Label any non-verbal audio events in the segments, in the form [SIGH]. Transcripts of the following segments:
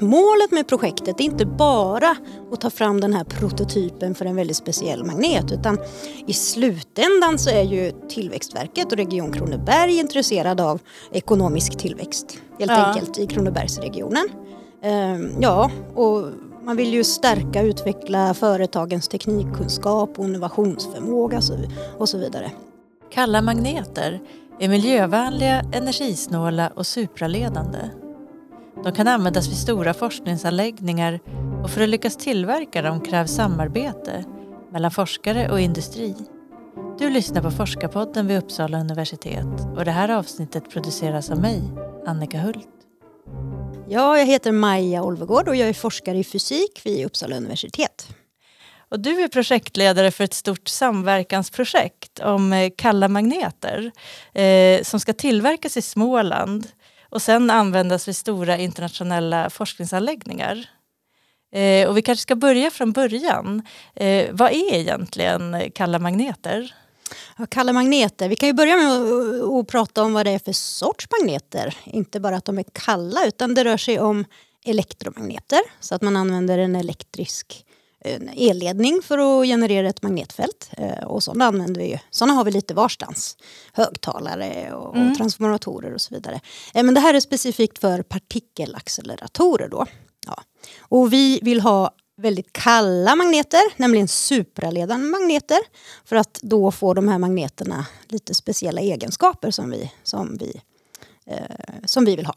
att målet med projektet är inte bara att ta fram den här prototypen för en väldigt speciell magnet utan i slutändan så är ju Tillväxtverket och Region Kronoberg intresserade av ekonomisk tillväxt helt Ja. enkelt i Kronobergsregionen. Ehm, ja, och man vill ju stärka och utveckla företagens teknikkunskap och innovationsförmåga och så vidare. Kalla magneter är miljövänliga, energisnåla och supraledande. De kan användas vid stora forskningsanläggningar och för att lyckas tillverka dem krävs samarbete mellan forskare och industri. Du lyssnar på Forskarpodden vid Uppsala universitet och det här avsnittet produceras av mig, Annika Hult. Ja, jag heter Maja Olvegård och jag är forskare i fysik vid Uppsala universitet. Och du är projektledare för ett stort samverkansprojekt om eh, kalla magneter eh, som ska tillverkas i Småland och sen användas vid stora internationella forskningsanläggningar. Eh, och vi kanske ska börja från början. Eh, vad är egentligen kalla magneter? Ja, Kalla magneter, vi kan ju börja med att, att prata om vad det är för sorts magneter. Inte bara att de är kalla utan det rör sig om elektromagneter. Så att man använder en elektrisk en elledning för att generera ett magnetfält. Eh, Och sådana använder vi ju. Sådana har vi lite varstans. Högtalare och, och transformatorer och så vidare. Eh, Men det här är specifikt för partikelacceleratorer då. Ja. Och vi vill ha väldigt kalla magneter, nämligen supraledande magneter. För att då få de här magneterna lite speciella egenskaper som vi, som vi, eh, som vi vill ha.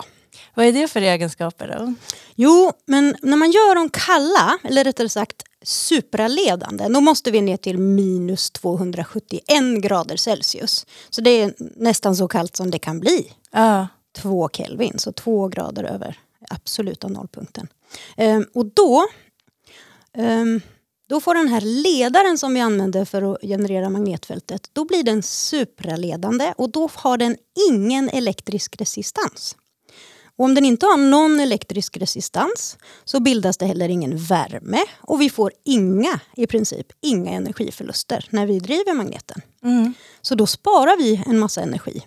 Vad är det för egenskaper då? Jo, men när man gör dem kalla, eller rättare sagt supraledande, då måste vi ner till minus 271 grader Celsius. Så det är nästan så kallt som det kan bli. Ja, 2 Kelvin, så 2 grader över absoluta nollpunkten. Ehm, och då, ehm, då får den här ledaren som vi använder för att generera magnetfältet, då blir den supraledande och då har den ingen elektrisk resistans. Och om den inte har någon elektrisk resistans så bildas det heller ingen värme och vi får inga, i princip inga energiförluster när vi driver magneten. mm. Så då sparar vi en massa energi.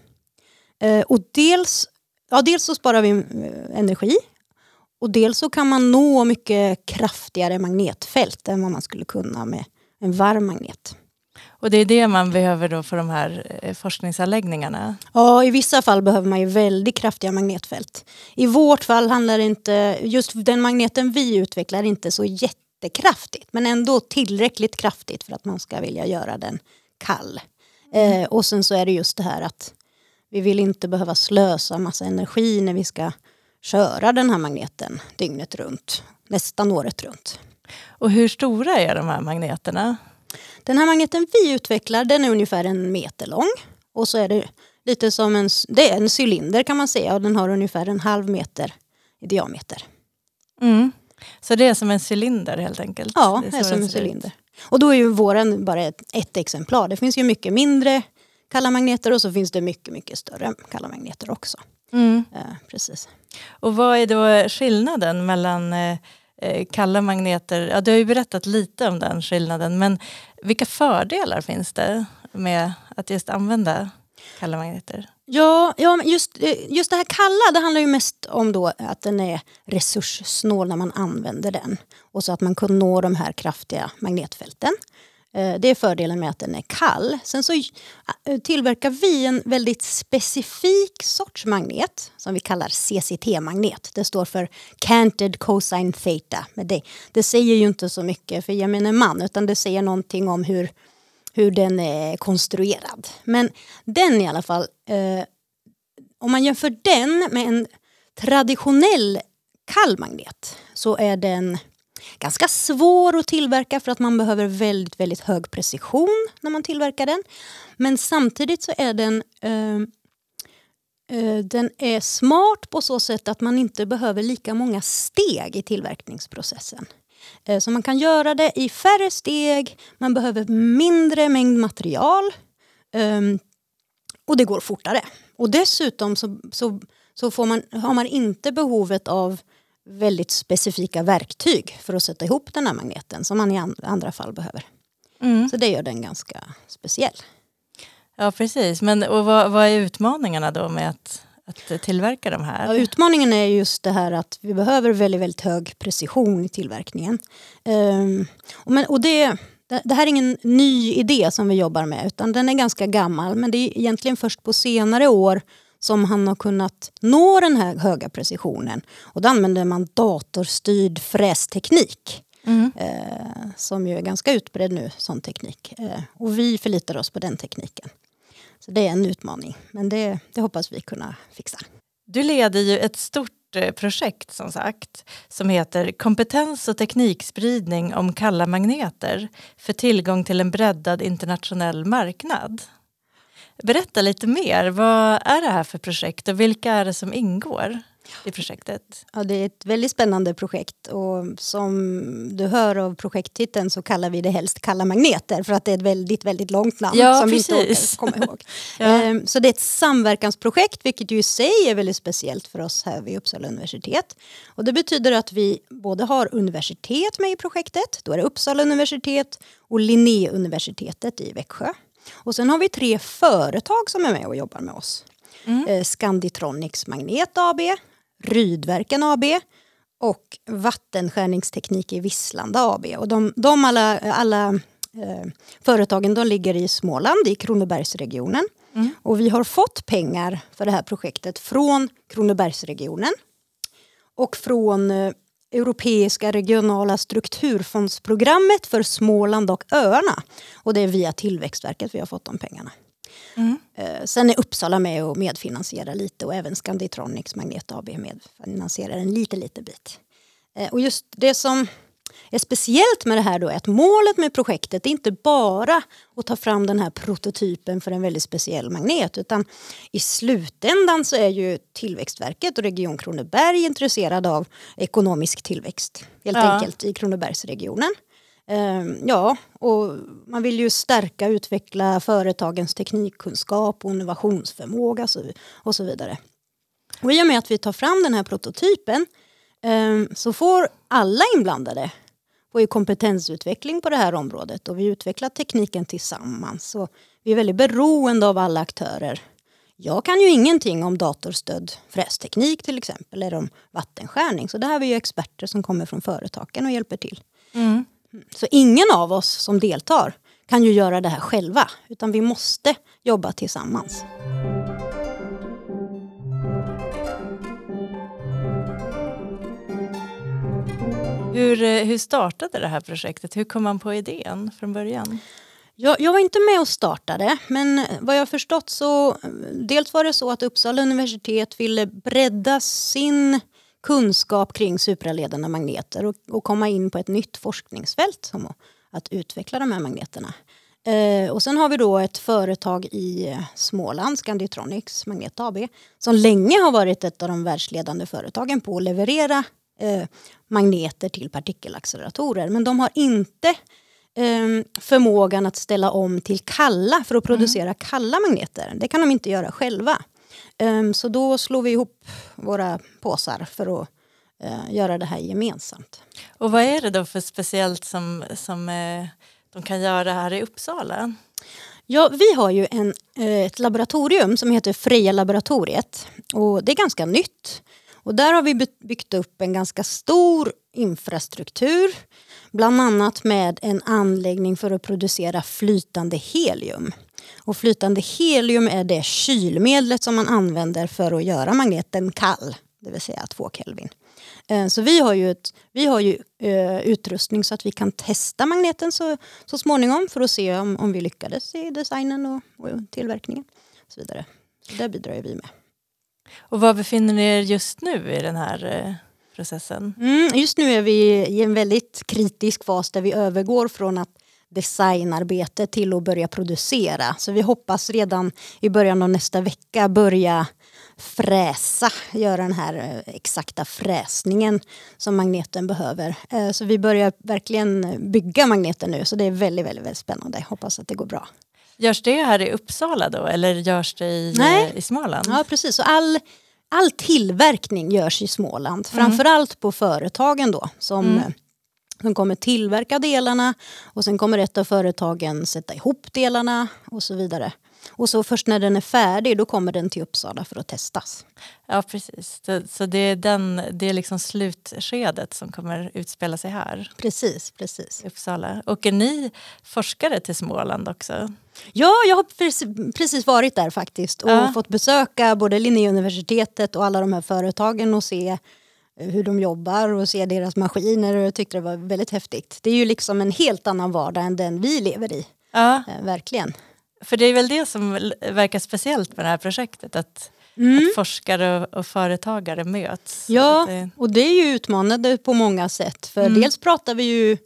Eh, och dels, ja, dels så sparar vi eh, energi och dels så kan man nå mycket kraftigare magnetfält än vad man skulle kunna med en varm magnet. Och det är det man behöver då för de här eh, forskningsanläggningarna. Ja, i vissa fall behöver man ju väldigt kraftiga magnetfält. I vårt fall handlar det inte, just den magneten vi utvecklar inte så jättekraftigt men ändå tillräckligt kraftigt för att man ska vilja göra den kall. Eh, och sen så är det just det här att vi vill inte behöva slösa massa energi när vi ska köra den här magneten dygnet runt, nästan året runt. Och hur stora är de här magneterna? Den här magneten vi utvecklar den är ungefär en meter lång. Och så är det lite som en, det är en cylinder kan man säga och den har ungefär en halv meter i diameter. Mm. Så det är som en cylinder helt enkelt? Ja, det det är så som en cylinder. Och då är ju våran bara ett, ett exemplar. Det finns ju mycket mindre kalla magneter och så finns det mycket, mycket större kalla magneter också. Mm. Eh, precis. Och vad är då skillnaden mellan eh, Eh, kalla magneter? Ja, du har ju berättat lite om den skillnaden, men vilka fördelar finns det med att just använda kalla magneter? Ja, ja just, eh, just det här kalla det handlar ju mest om då att den är resurssnål när man använder den. Och så att man kan nå de här kraftiga magnetfälten. Eh, det är fördelen med att den är kall. Sen så eh, tillverkar vi en väldigt specifik sorts magnet som vi kallar CCT-magnet. Det står för Canted Cosine Theta. Men det, det säger ju inte så mycket för gemene man utan det säger någonting om hur hur den är konstruerad. Men den i alla fall, eh, om man jämför den med en traditionell kall magnet så är den ganska svår att tillverka för att man behöver väldigt, väldigt hög precision när man tillverkar den. Men samtidigt så är den eh, eh, den är smart på så sätt att man inte behöver lika många steg i tillverkningsprocessen. Eh, Så man kan göra det i färre steg, man behöver mindre mängd material ehm, och det går fortare. Och dessutom så, så, så får man, har man inte behovet av väldigt specifika verktyg för att sätta ihop den här magneten som man i an- andra fall behöver. Mm. Så det gör den ganska speciell. Ja, precis. Men och vad, vad är utmaningarna då med att att tillverka de här? Ja, utmaningen är just det här att vi behöver väldigt, väldigt hög precision i tillverkningen. Um, och, men, och det, det här är ingen ny idé som vi jobbar med utan den är ganska gammal men det är egentligen först på senare år som han har kunnat nå den här höga precisionen. Och då använder man datorstyrd frästeknik. Mm. Eh, som ju är ganska utbredd nu, sån teknik. Eh, och vi förlitar oss på den tekniken. Så det är en utmaning, men det, det hoppas vi kunna fixa. Du leder ju ett stort eh, projekt som sagt som heter Kompetens och teknikspridning om kalla magneter för tillgång till en breddad internationell marknad. Berätta lite mer, vad är det här för projekt och vilka är det som ingår? i projektet? Ja, det är ett väldigt spännande projekt och som du hör av projekttiteln så kallar vi det helst Kalla magneter för att det är ett väldigt, väldigt långt namn ja, som precis. vi inte kommer ihåg. [LAUGHS] ja. Ehm, så det är ett samverkansprojekt vilket ju i sig är väldigt speciellt för oss här vid Uppsala universitet. Och det betyder att vi både har universitet med i projektet, då är det Uppsala universitet och Linnéuniversitetet i Växjö. Och sen har vi tre företag som är med och jobbar med oss. Mm. Eh, Scanditronics Magnet AB, Rydverken AB och Vattenskärningsteknik i Visslanda AB. Och de, de alla, alla eh, företagen de ligger i Småland, i Kronobergsregionen. Mm. Och vi har fått pengar för det här projektet från Kronobergsregionen och från eh, Europeiska regionala strukturfondsprogrammet för Småland och öarna. Och det är via Tillväxtverket vi har fått de pengarna. Mm. Eh, sen är Uppsala med och medfinansierar lite och även Scanditronics Magnet AB medfinansierar en liten, liten bit. Eh, och just det som är speciellt med det här då är att målet med projektet är inte bara att ta fram den här prototypen för en väldigt speciell magnet utan i slutändan så är ju Tillväxtverket och Region Kronoberg intresserade av ekonomisk tillväxt helt ja. enkelt i Kronobergsregionen. Ehm, ja, och man vill ju stärka och utveckla företagens teknikkunskap och innovationsförmåga och så vidare. Och I och med att vi tar fram den här prototypen ehm, så får alla inblandade får ju kompetensutveckling på det här området och vi utvecklar tekniken tillsammans. Och vi är väldigt beroende av alla aktörer. Jag kan ju ingenting om datorstödd frästeknik till exempel eller om vattenskärning så där har vi ju experter som kommer från företagen och hjälper till. Mm. Så ingen av oss som deltar kan ju göra det här själva utan vi måste jobba tillsammans. Hur, eh, hur startade det här projektet? Hur kom man på idén från början? Jag, jag, var inte med och startade men vad jag förstått så dels var det så att Uppsala universitet ville bredda sin kunskap kring supraledande magneter och, och komma in på ett nytt forskningsfält som att utveckla de här magneterna. Eh, och sen har vi då ett företag i Småland, Scanditronics Magnet AB, som länge har varit ett av de världsledande företagen på att leverera eh, magneter till partikelacceleratorer. Men de har inte eh, förmågan att ställa om till kalla för att producera mm. kalla magneter. Det kan de inte göra själva. Um, så då slår vi ihop våra påsar för att uh, göra det här gemensamt. Och vad är det då för speciellt som, som uh, de kan göra här i Uppsala? Ja, vi har ju en, ett laboratorium som heter Freja laboratoriet och det är ganska nytt. Och där har vi byggt upp en ganska stor infrastruktur bland annat med en anläggning för att producera flytande helium. Och flytande helium är det kylmedlet som man använder för att göra magneten kall, det vill säga 2 Kelvin. Eh, så vi har ju, ett, vi har ju eh, utrustning så att vi kan testa magneten så, så småningom för att se om, om vi lyckades i designen och, och tillverkningen. Och så vidare. Så där bidrar vi med. Och var befinner ni er just nu i den här eh, processen? Mm, just nu är vi i en väldigt kritisk fas där vi övergår från att designarbete till att börja producera. Så vi hoppas redan i början av nästa vecka börja fräsa, göra den här eh, exakta fräsningen som magneten behöver. Eh, så vi börjar verkligen bygga magneten nu så det är väldigt, väldigt, väldigt spännande. Hoppas att det går bra. Görs det här i Uppsala då eller görs det i, Nej. i Småland? Ja precis, så all, all tillverkning görs i Småland. Mm. Framförallt på företagen då som mm som kommer tillverka delarna och sen kommer ett av företagen sätta ihop delarna och så vidare. Och så först när den är färdig då kommer den till Uppsala för att testas. Ja precis, så, det är, den, det är liksom slutskedet som kommer utspela sig här Precis, precis. Uppsala. Och är ni forskare till Småland också? Ja, jag har precis, varit där faktiskt och Ja. fått besöka både Linnéuniversitetet och alla de här företagen och se hur de jobbar och se deras maskiner och jag tyckte det var väldigt häftigt. Det är ju liksom en helt annan vardag än den vi lever i, Ja, eh, verkligen. för det är väl det som verkar speciellt med det här projektet, att, Mm. att forskare och, och företagare möts. Ja, det, och det är ju utmanande på många sätt. För Mm. dels pratar vi ju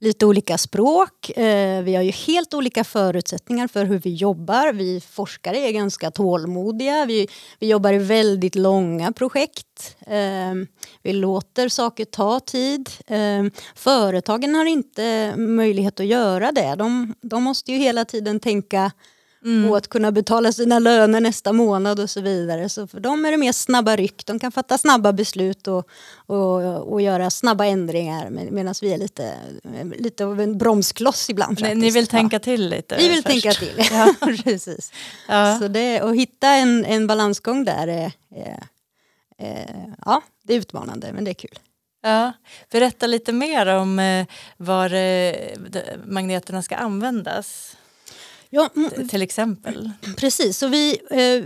lite olika språk. Eh, vi har ju helt olika förutsättningar för hur vi jobbar. Vi forskare är ganska tålmodiga. Vi, vi jobbar i väldigt långa projekt. Eh, vi låter saker ta tid. Eh, företagen har inte möjlighet att göra det. De, de måste ju hela tiden tänka mm. och att kunna betala sina löner nästa månad och så vidare. Så för dem är det mer snabba ryck. De kan fatta snabba beslut och, och, och göra snabba ändringar med, medan vi är lite, lite av en bromskloss ibland. Faktiskt. ni vill Ja. tänka till lite Vi vill först. tänka till, [LAUGHS] ja, precis. Ja. Så det, att hitta en, en balansgång där är, är, är, ja, det är utmanande men det är kul. Ja, berätta lite mer om eh, var eh, magneterna ska användas, Ja, mm, till exempel. Precis, så vi, eh,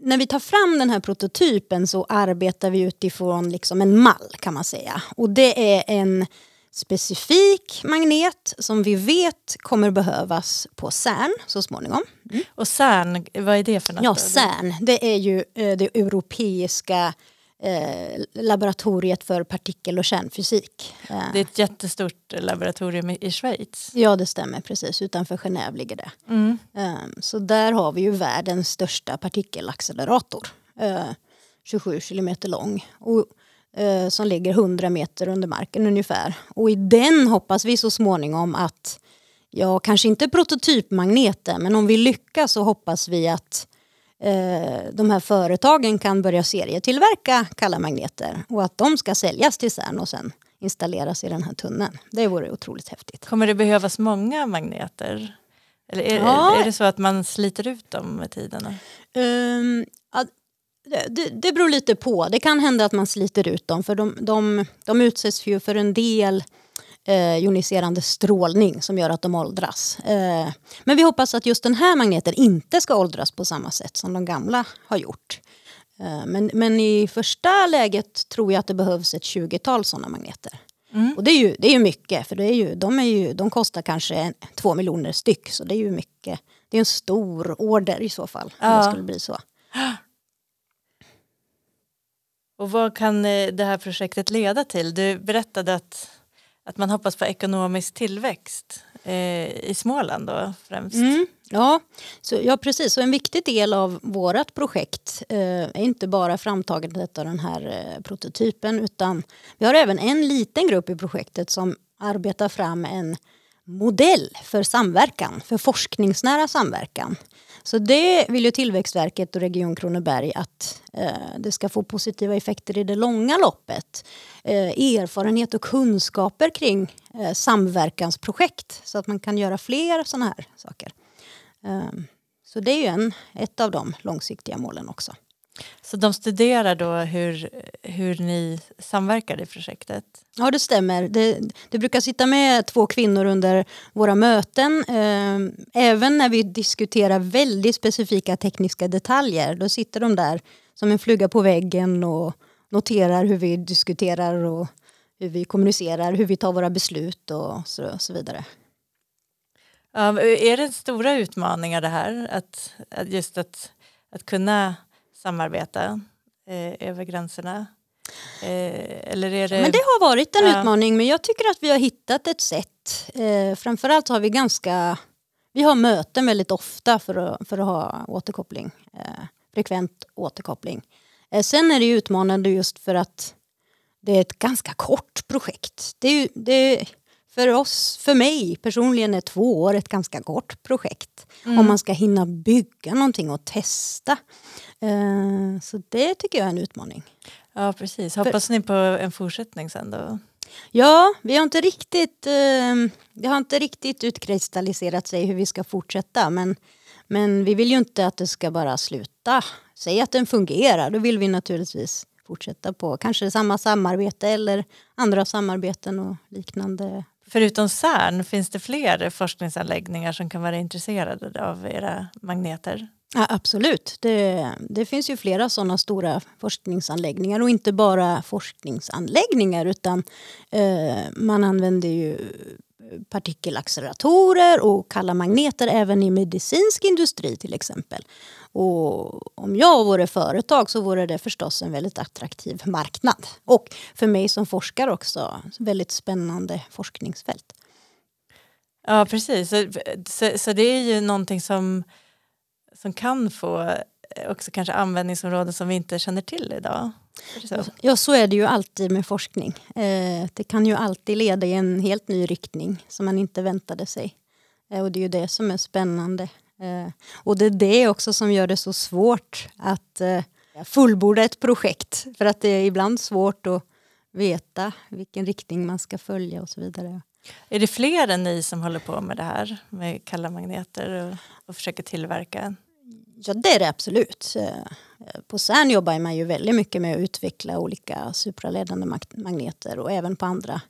när vi tar fram den här prototypen så arbetar vi utifrån liksom en mall kan man säga. Och det är en specifik magnet som vi vet kommer behövas på CERN så småningom. Och CERN, vad är det för något? Ja? CERN, det är ju eh, det europeiska eh, laboratoriet för partikel och kärnfysik. Eh, Det är ett jättestort laboratorium i Schweiz. Ja, det stämmer precis. Utanför Genève ligger det. Mm. Ehm, Så där har vi ju världens största partikelaccelerator. eh, 27 kilometer lång. Och, eh, som ligger 100 meter under marken ungefär. Och i den hoppas vi så småningom att, ja kanske inte prototypmagneten, men om vi lyckas så hoppas vi att eh, de här företagen kan börja serietillverka kalla magneter och att de ska säljas till CERN och sen installeras i den här tunneln. Det vore otroligt häftigt. Kommer det behövas många magneter? Eller är, Ja. är det så att man sliter ut dem med tiden? Um, det, det, det beror lite på. Det kan hända att man sliter ut dem för de, de, de utsätts ju för en del eh, joniserande strålning som gör att de åldras. Eh, men vi hoppas att just den här magneten inte ska åldras på samma sätt som de gamla har gjort. Eh, men, men i första läget tror jag att det behövs ett 20-tal sådana magneter. Mm. Och det är ju, det är ju mycket, för det är ju, de, är ju, de kostar kanske en, två miljoner styck. Så det är ju mycket. Det är en stor order i så fall. Om Ja. det skulle bli så. Och vad kan eh, det här projektet leda till? Du berättade att, att man hoppas på ekonomisk tillväxt eh, i Småland då främst. Mm, ja, så, ja, precis. Så en viktig del av vårt projekt eh, är inte bara framtagandet av den här eh, prototypen utan vi har även en liten grupp i projektet som arbetar fram en modell för samverkan, för forskningsnära samverkan. Så det vill ju Tillväxtverket och Region Kronoberg att eh, det ska få positiva effekter i det långa loppet. Eh, erfarenhet och kunskaper kring eh, samverkansprojekt så att man kan göra fler sådana här saker. Eh, så det är ju en, ett av de långsiktiga målen också. Så de studerar då hur, hur ni samverkar i projektet? Ja, det stämmer. Det, det brukar sitta med två kvinnor under våra möten. Eh, även när vi diskuterar väldigt specifika tekniska detaljer. Då sitter de där som en fluga på väggen och noterar hur vi diskuterar och hur vi kommunicerar, hur vi tar våra beslut och så, så vidare. Ja, är det stora utmaningar det här? Att, att just att, att kunna samarbeta eh, över gränserna? Eh, eller är det... Men det har varit en Ja. utmaning men jag tycker att vi har hittat ett sätt. Eh, framförallt har vi ganska vi har möten väldigt ofta för att, för att ha återkoppling. Eh, frekvent återkoppling. Eh, sen är det utmanande just för att det är ett ganska kort projekt. Det är det är, för oss, för mig personligen är två år ett ganska kort projekt. Mm. Om man ska hinna bygga någonting och testa. Eh, så det tycker jag är en utmaning. Ja, precis. Hoppas ni på en fortsättning sen då? Ja, vi har inte riktigt, det har inte riktigt utkristalliserat sig hur vi ska fortsätta men, Men vi vill ju inte att det ska bara sluta. Säg att den fungerar, då vill vi naturligtvis fortsätta på kanske samma samarbete eller andra samarbeten och liknande. Förutom CERN, finns det fler forskningsanläggningar som kan vara intresserade av era magneter? Ja, absolut. Det, det finns ju flera sådana stora forskningsanläggningar och inte bara forskningsanläggningar utan eh, man använder ju partikelacceleratorer och kalla magneter även i medicinsk industri till exempel. Och om jag vore företag så vore det förstås en väldigt attraktiv marknad. Och för mig som forskare också, väldigt spännande forskningsfält. Ja precis, så, så, så det är ju någonting som, som kan få också kanske användningsområden som vi inte känner till idag. Så. Ja, så är det ju alltid med forskning. Eh, det kan ju alltid leda i en helt ny riktning som man inte väntade sig. Eh, och det är ju det som är spännande. Eh, och det är det också som gör det så svårt att fullborda ett projekt. För att det är ibland svårt att veta vilken riktning man ska följa och så vidare. Är det fler än ni som håller på med det här med kalla magneter och, och försöker tillverka Ja, det är det absolut. Eh, på CERN jobbar man ju väldigt mycket med att utveckla olika supraledande magneter och även på andra,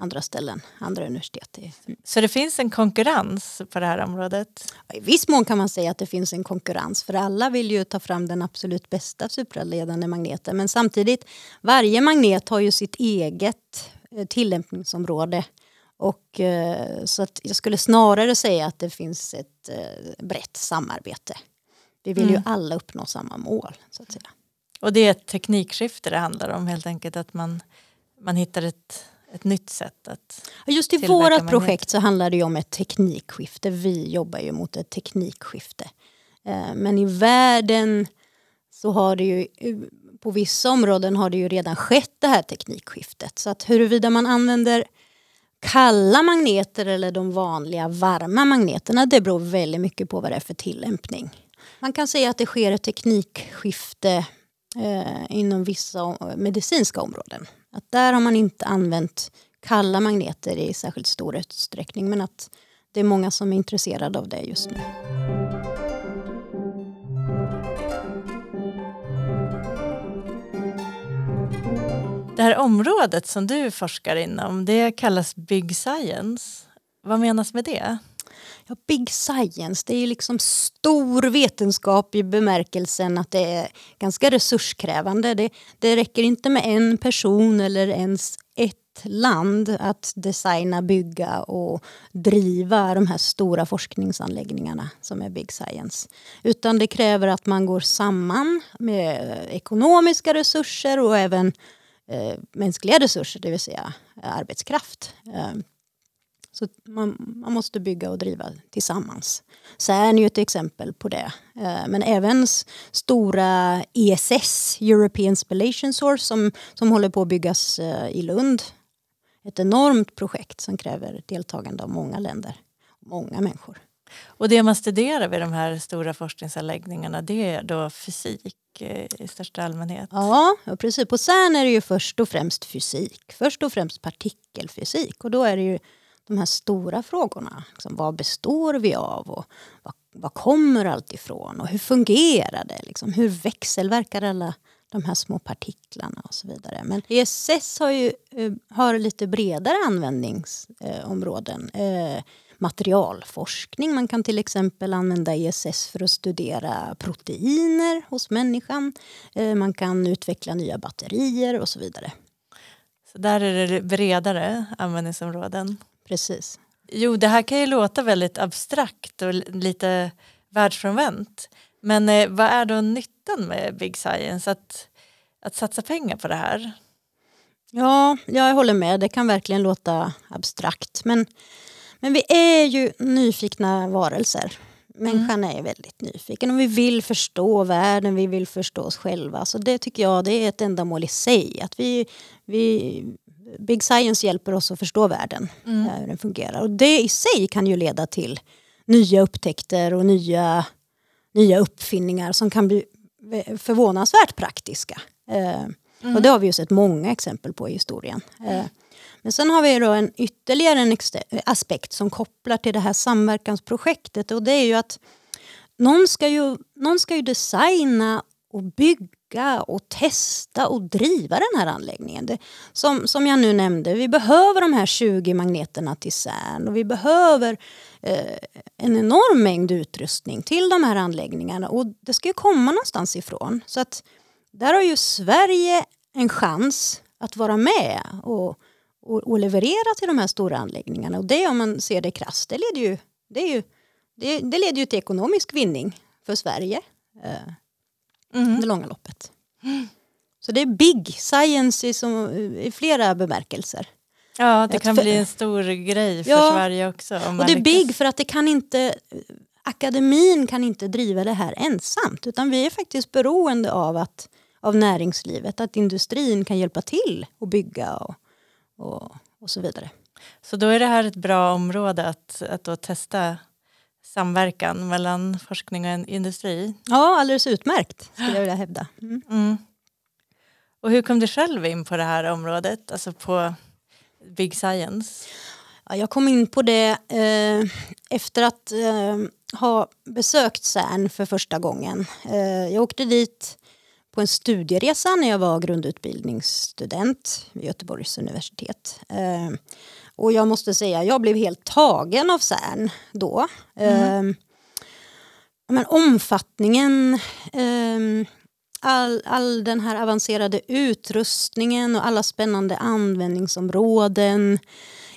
andra ställen, andra universitet. Så det finns en konkurrens på det här området? I viss mån kan man säga att det finns en konkurrens för alla vill ju ta fram den absolut bästa supraledande magneten men samtidigt varje magnet har ju sitt eget eh, tillämpningsområde och, eh, så att jag skulle snarare säga att det finns ett brett samarbete. Vi vill mm. ju alla uppnå samma mål. Så att säga. Och det är ett teknikskifte det handlar om helt enkelt att man, man hittar ett, ett nytt sätt att Just i vårt projekt så handlar det om ett teknikskifte. Vi jobbar ju mot ett teknikskifte. Eh, men i världen så har det ju på vissa områden har det ju redan skett det här teknikskiftet. Så att huruvida man använder kalla magneter eller de vanliga varma magneterna det beror väldigt mycket på vad det är för tillämpning. Man kan säga att det sker ett teknikskifte eh, inom vissa medicinska områden. Att där har man inte använt kalla magneter i särskilt stor utsträckning men att det är många som är intresserade av det just nu. Det här området som du forskar inom det kallas Big Science. Vad menas med det? Ja, big science, det är liksom stor vetenskap i bemärkelsen att det är ganska resurskrävande. Det, det räcker inte med en person eller ens ett land att designa, bygga och driva de här stora forskningsanläggningarna som är big science. Utan det kräver att man går samman med ekonomiska resurser och även eh, mänskliga resurser, det vill säga eh, arbetskraft. Eh, så man, man, måste bygga och driva tillsammans. CERN är ju ett exempel på det. Eh, men även stora ESS, European Spallation Source, som, som håller på att byggas eh, i Lund. Ett enormt projekt som kräver deltagande av många länder, många människor. Och det man studerar vid de här stora forskningsanläggningarna det är då fysik eh, i största allmänhet? Ja, precis. På CERN är det ju först och främst fysik. Först och främst partikelfysik. Och då är det ju de här stora frågorna. Liksom, vad består vi av? Och vad, vad kommer allt ifrån? Och hur fungerar det? Liksom, hur växelverkar alla de här små partiklarna och så vidare. Men ESS har ju eh, har lite bredare användningsområden. Eh, materialforskning. Man kan till exempel använda ESS för att studera proteiner hos människan. Eh, man kan utveckla nya batterier och så vidare. Så där är det bredare användningsområden? Precis. Jo, det här kan ju låta väldigt abstrakt och lite världsfrånvänt. Men eh, vad är då nyttan med Big Science? Att, att satsa pengar på det här? Ja, jag håller med. Det kan verkligen låta abstrakt. Men, men vi är ju nyfikna varelser. Människan mm. är väldigt nyfiken och vi vill förstå världen, vi vill förstå oss själva. Så det tycker jag det är ett ändamål i sig. Att vi, vi, Big Science hjälper oss att förstå världen, mm. Eh, hur den fungerar. Och det i sig kan ju leda till nya upptäckter och nya, nya uppfinningar som kan bli förvånansvärt praktiska. Eh, mm. Och det har vi ju sett många exempel på i historien. Eh, men sen har vi då en ytterligare en aspekt som kopplar till det här samverkansprojektet och det är ju att någon ska ju, någon ska ju designa och bygga och testa och driva den här anläggningen. Det, som, som jag nu nämnde, vi behöver de här 20 magneterna till CERN och vi behöver eh, en enorm mängd utrustning till de här anläggningarna och det ska ju komma någonstans ifrån. Så att där har ju Sverige en chans att vara med och, och, och leverera till de här stora anläggningarna. Och det om man ser det krasst, det leder ju, det är ju, det, det leder ju till ekonomisk vinning för Sverige. Eh, Mm. det långa loppet. Så det är big science i, som, i flera bemärkelser. Ja, det kan bli en stor grej för Ja, Sverige också. Och det är big för att det kan inte, akademin kan inte driva det här ensamt utan vi är faktiskt beroende av, att, av näringslivet, att industrin kan hjälpa till att bygga och, och, och så vidare. Så då är det här ett bra område att, att testa samverkan mellan forskning och industri. Ja, alldeles utmärkt skulle jag vilja hävda. Mm. Mm. Och hur kom du själv in på det här området, alltså på Big Science? Ja, jag kom in på det eh, efter att eh, ha besökt CERN för första gången. Eh, jag åkte dit på en studieresa när jag var grundutbildningsstudent vid Göteborgs universitet. Och jag måste säga, jag blev helt tagen av CERN då. Eh, men omfattningen, eh, all, all den här avancerade utrustningen och alla spännande användningsområden.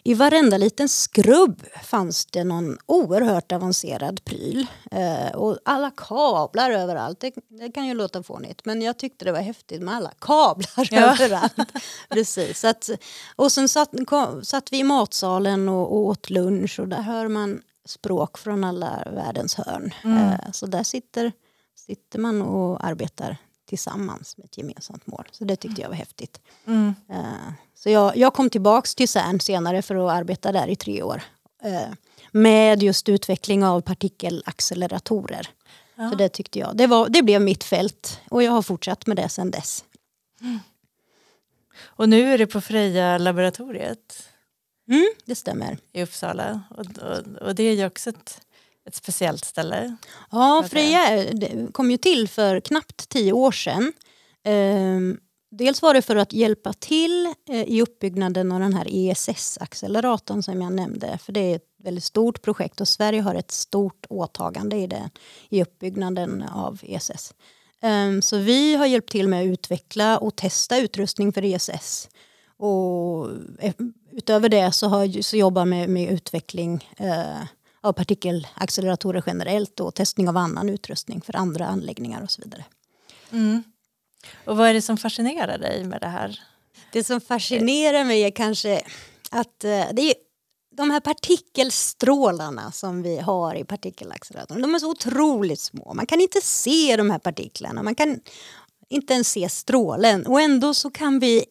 I varenda liten skrubb fanns det någon oerhört avancerad pryl. Eh, och alla kablar överallt. Det, det kan ju låta fånigt men jag tyckte det var häftigt med alla kablar Ja. [LAUGHS] överallt. Precis. Så att, och sen satt, kom, satt vi i matsalen och, och åt lunch och där hör man språk från alla världens hörn. Eh, så där sitter, sitter man och arbetar tillsammans med ett gemensamt mål. Så det tyckte jag var häftigt. Mm. Eh, Så jag, jag kom tillbaks till CERN senare för att arbeta där i tre år. eh, Med just utveckling av partikelacceleratorer. Ja. Så det tyckte jag, det, var, det blev mitt fält och jag har fortsatt med det sedan dess. Och nu är det på Freja laboratoriet Mm, det stämmer. i Uppsala och, och, och det är ju också ett, ett speciellt ställe. Ja. Freja eh, kom ju till för knappt tio år sedan. Ehm, Dels var det för att hjälpa till eh, i uppbyggnaden av den här ESS-acceleratorn som jag nämnde. För det är ett väldigt stort projekt och Sverige har ett stort åtagande i, det, i uppbyggnaden av ESS. Ehm, så vi har hjälpt till med att utveckla och testa utrustning för ESS. Och eh, utöver det så, har, så jobbar med, med utveckling eh, av partikelacceleratorer generellt och testning av annan utrustning för andra anläggningar och så vidare. Mm. Och vad är det som fascinerar dig med det här? Det som fascinerar mig är kanske att eh, det är de här partikelstrålarna som vi har i partikelacceleratorn. De är så otroligt små. Man kan inte se de här partiklarna. Man kan inte ens se strålen. Och ändå så kan vi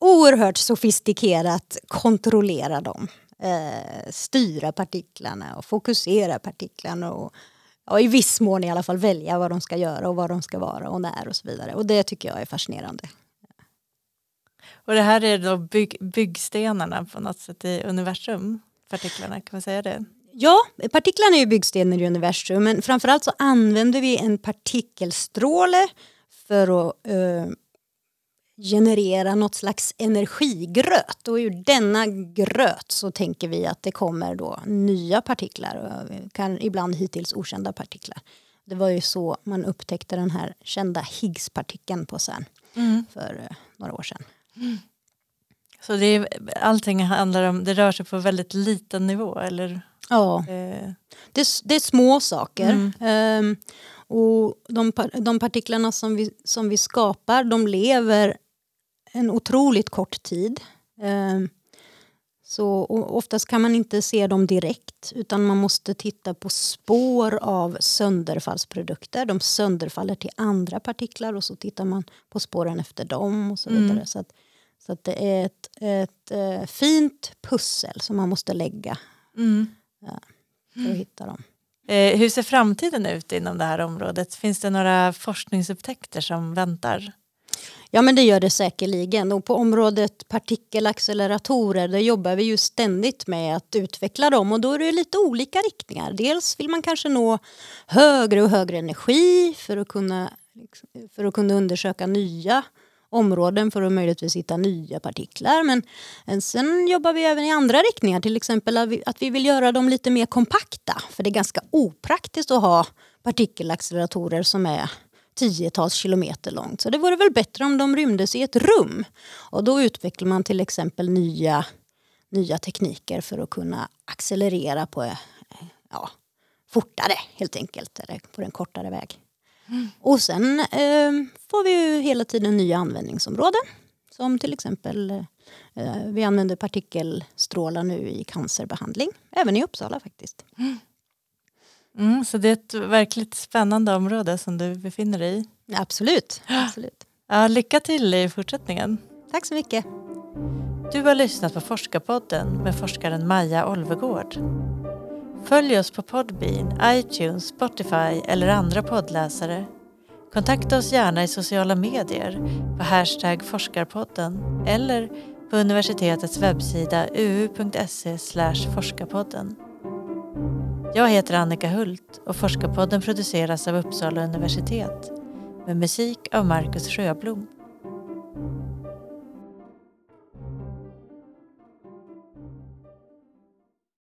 oerhört sofistikerat kontrollera dem. Eh, styra partiklarna och fokusera partiklarna. Och, ja, I viss mån i alla fall välja vad de ska göra och vad de ska vara och när och så vidare. Och det tycker jag är fascinerande. Och det här är då bygg, byggstenarna på något sätt i universum, partiklarna, kan man säga det? Ja, partiklarna är ju byggstenar i universum men framförallt så använder vi en partikelstråle för att eh, generera något slags energigröt. Och ur denna gröt så tänker vi att det kommer då nya partiklar, kan ibland hittills okända partiklar. Det var ju så man upptäckte den här kända Higgspartikeln på CERN för eh, några år sedan. Så det är, allting handlar om, det rör sig på väldigt liten nivå, eller? Ja. Eh, Det, är- det är små saker. Mm. Ehm, och de, de partiklarna som vi, som vi skapar de lever en otroligt kort tid. Ehm, så oftast kan man inte se dem direkt utan man måste titta på spår av sönderfallsprodukter. De sönderfaller till andra partiklar och så tittar man på spåren efter dem och så Mm. vidare. Så, att, så att det är ett, ett eh, fint pussel som man måste lägga mm. för att hitta dem. Eh, hur ser framtiden ut inom det här området? Finns det några forskningsupptäckter som väntar? Ja men det gör det säkerligen och på området partikelacceleratorer där jobbar vi ju ständigt med att utveckla dem och då är det lite olika riktningar. Dels vill man kanske nå högre och högre energi för att kunna, för att kunna undersöka nya områden för att möjligtvis hitta nya partiklar. Men sen jobbar vi även i andra riktningar, till exempel att vi vill göra dem lite mer kompakta. För det är ganska opraktiskt att ha partikelacceleratorer som är tiotals kilometer långt. Så det vore väl bättre om de rymdes i ett rum. Och då utvecklar man till exempel nya, nya tekniker för att kunna accelerera på ja, fortare helt enkelt, eller på en kortare väg. Mm. Och sen eh, får vi ju hela tiden nya användningsområden. Som till exempel, eh, vi använder partikelstrålar nu i cancerbehandling. Även i Uppsala faktiskt. Mm. Mm, så det är ett verkligt spännande område som du befinner dig i. Absolut. [GASPS] Absolut. Ja, lycka till i fortsättningen. Tack så mycket. Du har lyssnat på Forskarpodden med forskaren Maja Olvegård. Följ oss på Podbean, iTunes, Spotify eller andra poddläsare. Kontakta oss gärna i sociala medier på hashtag forskarpodden eller på universitetets webbsida uu.se forskarpodden. Jag heter Annika Hult och Forskarpodden produceras av Uppsala universitet med musik av Marcus Sjöblom.